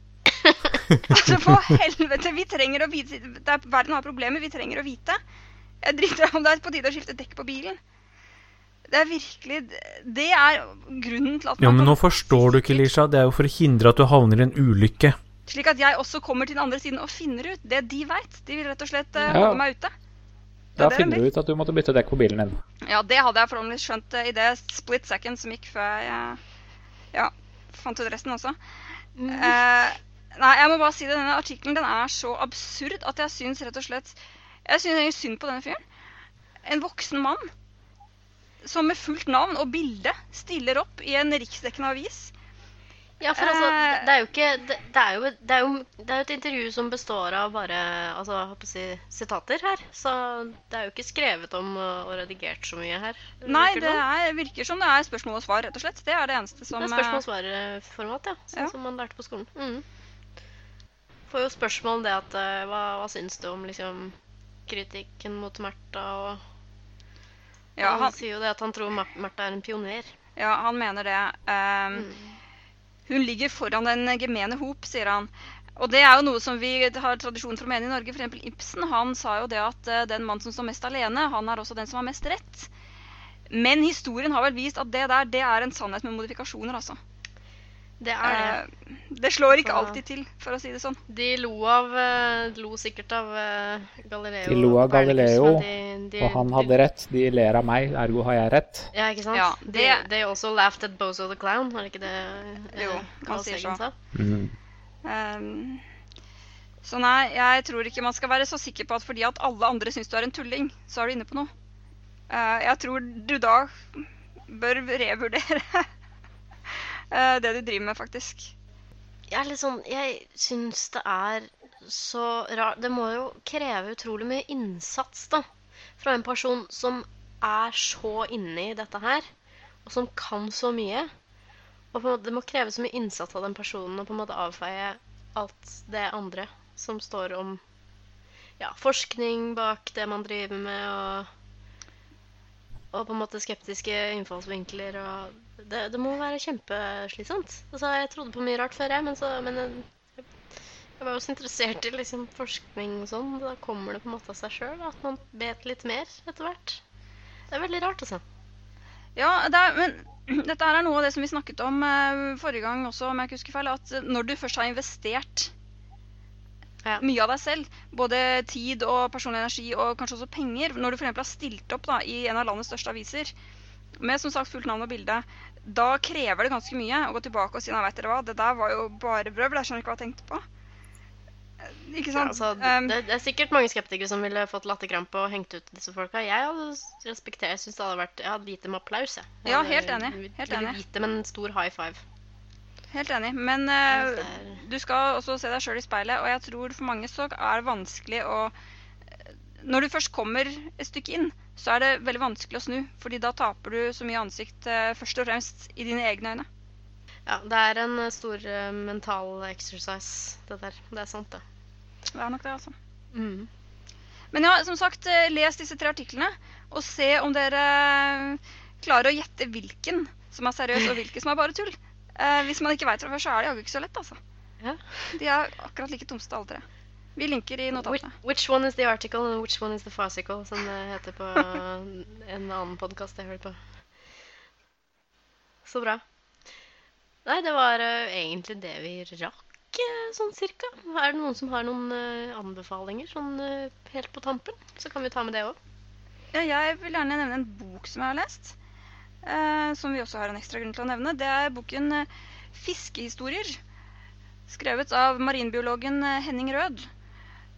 [laughs] altså for helvete, vi trenger å vite det er, Verden har problemer, vi trenger å vite. Jeg driter i om det er på tide å skifte dekk på bilen. Det er virkelig Det er grunnen til at Ja, men nå forstår du ikke, Lisha. Det er jo for å hindre at du havner i en ulykke. Slik at jeg også kommer til den andre siden og finner ut det de veit. De vil rett og slett eh, Ja. meg ute. Da er finner du ut at du måtte bytte dekk på bilen din. Ja, det hadde jeg forhåpentlig skjønt eh, i det split second som gikk før jeg ja, fant ut resten også. Eh, nei, jeg må bare si det, denne artikkelen den er så absurd at jeg syns rett og slett Jeg syns egentlig synd på denne fyren. En voksen mann som med fullt navn og bilde stiller opp i en riksdekkende avis. Ja, for altså, Eh. det, er jo ikke det, det, er jo, det, er jo, det er jo et intervju som består av bare altså, si, sitater her. Så det er jo ikke skrevet om og, og redigert så mye her. Nei, det er, virker som det er spørsmål og svar, rett og slett. Det er det eneste som Det er spørsmål og svar-format, ja. Sånn Ja. som man lærte på skolen. Mm. Får jo spørsmål om det at eh, hva, hva syns du om liksom kritikken mot Märtha og ja, Han han, sier jo det at han tror Martha Märtha er en pioner. ja, han mener det. Um, Mm. Hun ligger foran den gemene hop, sier han. Og det er jo noe som vi har tradisjon for å mene i Norge. For eksempel Ibsen han sa jo det at eh, den mann som står mest alene, han er også den som har mest rett. Men historien har vel vist at det der, det er en sannhet med modifikasjoner, altså. Det er det. Eh, det slår ikke alltid til, for å si det sånn. De lo av eh, lo sikkert av eh, Galileo. De lo av Galileo, de, de, Og han hadde rett. De ler av meg, ergo har jeg rett. Ja, ikke sant? Ja, det- they also laughed at Bozo the Clown, var det ikke det eh, Jo, Carl han sier så. sa? Mm. Um, så nei, jeg tror ikke man skal være så sikker på at fordi at alle andre syns du er en tulling, så er du inne på noe. Uh, jeg tror du da bør revurdere det du driver med, faktisk. Jeg er litt sånn Jeg syns det er så rart Det må jo kreve utrolig mye innsats, da. Fra en person som er så inne i dette her, og som kan så mye. Og måte, det må kreve så mye innsats av den personen å på en måte avfeie alt det andre som står om ja, forskning bak det man driver med, og, og på en måte skeptiske innfallsvinkler. og Det, det må være kjempeslitsomt. Altså, jeg trodde på mye rart før, jeg, men, så, men jeg, jeg var også interessert i liksom, forskning og sånn. Da kommer det på en måte av seg sjøl at man vet litt mer etter hvert. Det er veldig rart, altså. Ja, det er, men [clears throat] dette her er noe av det som vi snakket om eh, forrige gang også, om jeg ikke husker feil. At eh, når du først har investert Ja. mye av deg selv, både tid og personlig energi og kanskje også penger, når du f.eks. har stilt opp da, i en av landets største aviser med som sagt fullt navn og bilde, da krever det ganske mye å gå tilbake og si nei, vet dere hva, det der var jo bare brøvl, jeg skjønner ikke hva jeg tenkte på. Ikke Ikke Ja, sant? altså, Um, det, det er sikkert mange skeptikere som ville fått latterkrampe og hengt ut disse folka. Jeg hadde respektert, jeg synes det hadde vært, jeg hadde gitt dem applaus. Jeg. Jeg Ja, helt enig, helt enig. gitt dem en stor high five. Helt enig. Men eh, er- du skal også se deg sjøl i speilet, og jeg tror for mange så er det vanskelig å Når du først kommer et stykke inn, så er det veldig vanskelig å snu. fordi da taper du så mye ansikt eh, først og fremst i dine egne øyne. Ja, det er en eh, stor eh, mental exercise, det der. Det er sant, det. Det er nok det, altså. Mm. Men ja, som sagt, les disse tre artiklene, og se om dere klarer å gjette hvilken som er seriøs, og hvilken som er bare tull. Eh, hvis man ikke veit fra før, så er det jaggu ikke så lett, altså. Ja. De er akkurat like tomste alle tre. Vi linker i notatene. which one is the article and which one is the fascicle, som det heter på [laughs] en annen podkast jeg hørte på. Så bra. Nei, det var eh, egentlig det vi rakk, eh, sånn cirka. Er det noen som har noen eh, anbefalinger sånn helt på tampen? Så kan vi ta med det òg. Ja, jeg vil gjerne nevne en bok som jeg har lest. Eh, som vi også har en ekstra grunn til å nevne. Det er boken eh, 'Fiskehistorier'. Skrevet av marinbiologen Henning Rød.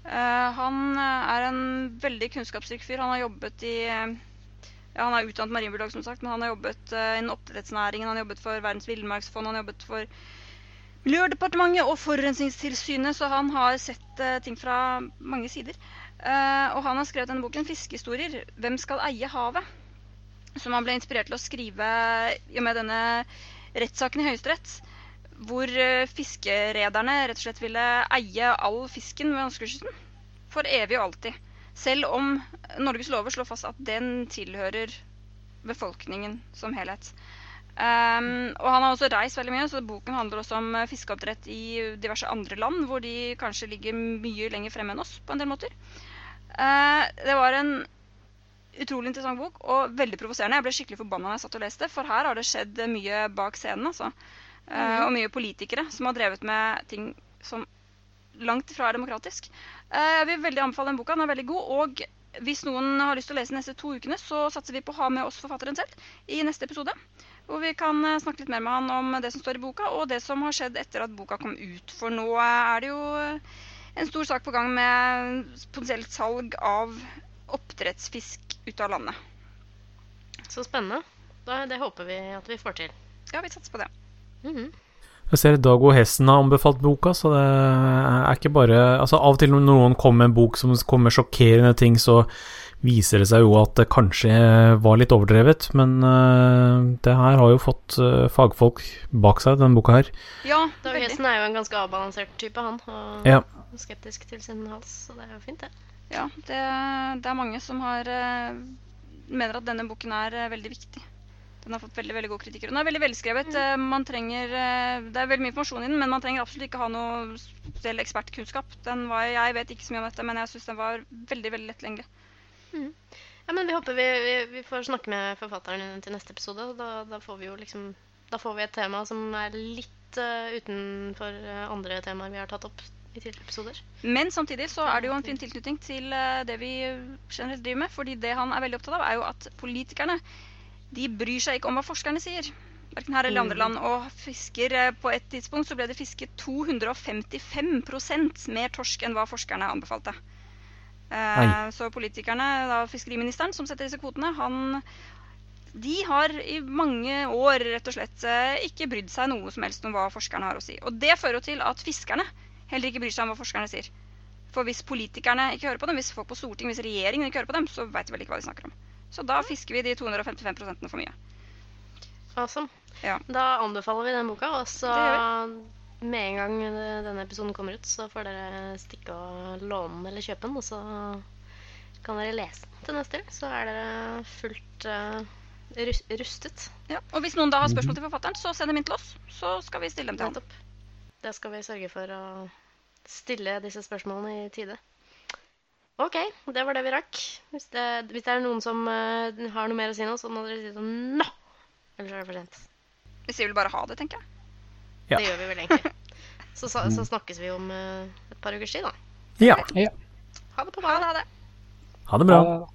Eh, han eh, er en veldig kunnskapsrik fyr. Han har jobbet i eh, ja, Han er utdannet marinbiolog, som sagt, men han har jobbet eh, innen oppdrettsnæringen. Han har jobbet for Verdens villmarksfond, han har jobbet for Miljødepartementet og Forurensningstilsynet, så han har sett ting fra mange sider. Og han har skrevet denne boken 'Fiskehistorier'. Hvem skal eie havet? Som han ble inspirert til å skrive i og med denne rettssaken i Høyesterett. Hvor eh, fiskerederne rett og slett ville eie all fisken ved norskekysten. For evig og alltid. Selv om Norges lover slår fast at den tilhører befolkningen som helhet. Um, og han har også reist veldig mye, så boken handler også om eh, fiskeoppdrett i diverse andre land, hvor de kanskje ligger mye lenger fremme enn oss på en del måter. Uh, det var en utrolig interessant bok, og veldig provoserende. Jeg ble skikkelig forbanna da jeg satt og leste, for her har det skjedd mye bak scenen, altså. Eh, og mye politikere som har drevet med ting som langt ifra er demokratisk. Eh, jeg vil veldig anbefale den boka. Den er veldig god. Og hvis noen har lyst til å lese de neste to ukene, så satser vi på å ha med oss forfatteren selv i neste episode. Hvor vi kan eh, snakke litt mer med han om det som står i boka, og det som har skjedd etter at boka kom ut. For nå er det jo en stor sak på gang med potensielt salg av oppdrettsfisk ut av landet. Så spennende. Da, det håper vi at vi får til. Ja, vi satser på det. Mhm. Jeg ser Dag O. Hessen har anbefalt boka, så det er ikke bare Altså, av og til når noen kommer med en bok som kommer med sjokkerende ting, så viser det seg jo at det kanskje var litt overdrevet, men uh, det her har jo fått uh, fagfolk bak seg, denne boka her. Ja, Dag O. Hessen er jo en ganske avbalansert type, han. Og Ja. skeptisk til sin hals, så det er jo fint, det. Ja, det, det er mange som har eh, mener at denne boken er veldig viktig. Den har fått veldig veldig gode kritikker. Den er veldig velskrevet. Eh, man trenger, eh, det er veldig mye informasjon i den, men man trenger absolutt ikke ha noe spesiell ekspertkunnskap. Den var, jeg vet ikke så mye om dette, men jeg syns den var veldig veldig lettlengelig. Ja, men vi håper vi, vi, vi får snakke med forfatteren til neste episode. Da, da får vi jo liksom Da får vi et tema som er litt uh, utenfor andre temaer vi har tatt opp i tidligere episoder. Men samtidig så er det jo en fin tilknytning til det vi generelt driver med. fordi det han er veldig opptatt av, er jo at politikerne de bryr seg ikke om hva forskerne sier. Verken her eller i andre land. Og fisker eh, på et tidspunkt så ble det fisket 255% mer torsk enn hva forskerne anbefalte. Eh, Nei. så politikerne, da fiskeriministeren som setter disse kvotene, han de har i mange år rett og slett eh, ikke brydd seg noe som helst om hva forskerne har å si. Og det fører jo til at fiskerne heller ikke bryr seg om hva forskerne sier. For hvis politikerne ikke hører på dem, hvis folk på Stortinget, hvis regjeringen ikke hører på dem, så veit de vel ikke hva de snakker om. Så da fisker vi de 255 prosentene for mye. Awesome. Ja. Da anbefaler vi den boka, og så med en gang denne episoden kommer ut, så får dere stikke og låne den eller kjøpe den, og så kan dere lese den til neste gang. Så er dere fullt uh, rustet. Ja. Og hvis noen da har spørsmål til forfatteren, så send dem inn til oss. Så skal vi stille dem til ham. Det skal vi sørge for å stille disse spørsmålene i tide. OK, det var det vi rakk. Hvis det, hvis det er noen som eh, har noe mer å si nå, så må dere si sånn nå! Ellers er det for sent. Vi sier vel bare ha det, tenker jeg. Ja. Det gjør vi vel egentlig. [laughs] Så, sa- så snakkes vi om eh, et par ukers tid, da. Ja. Ja. Ha det på Ha det. Ha det. Ha det bra. Ha det.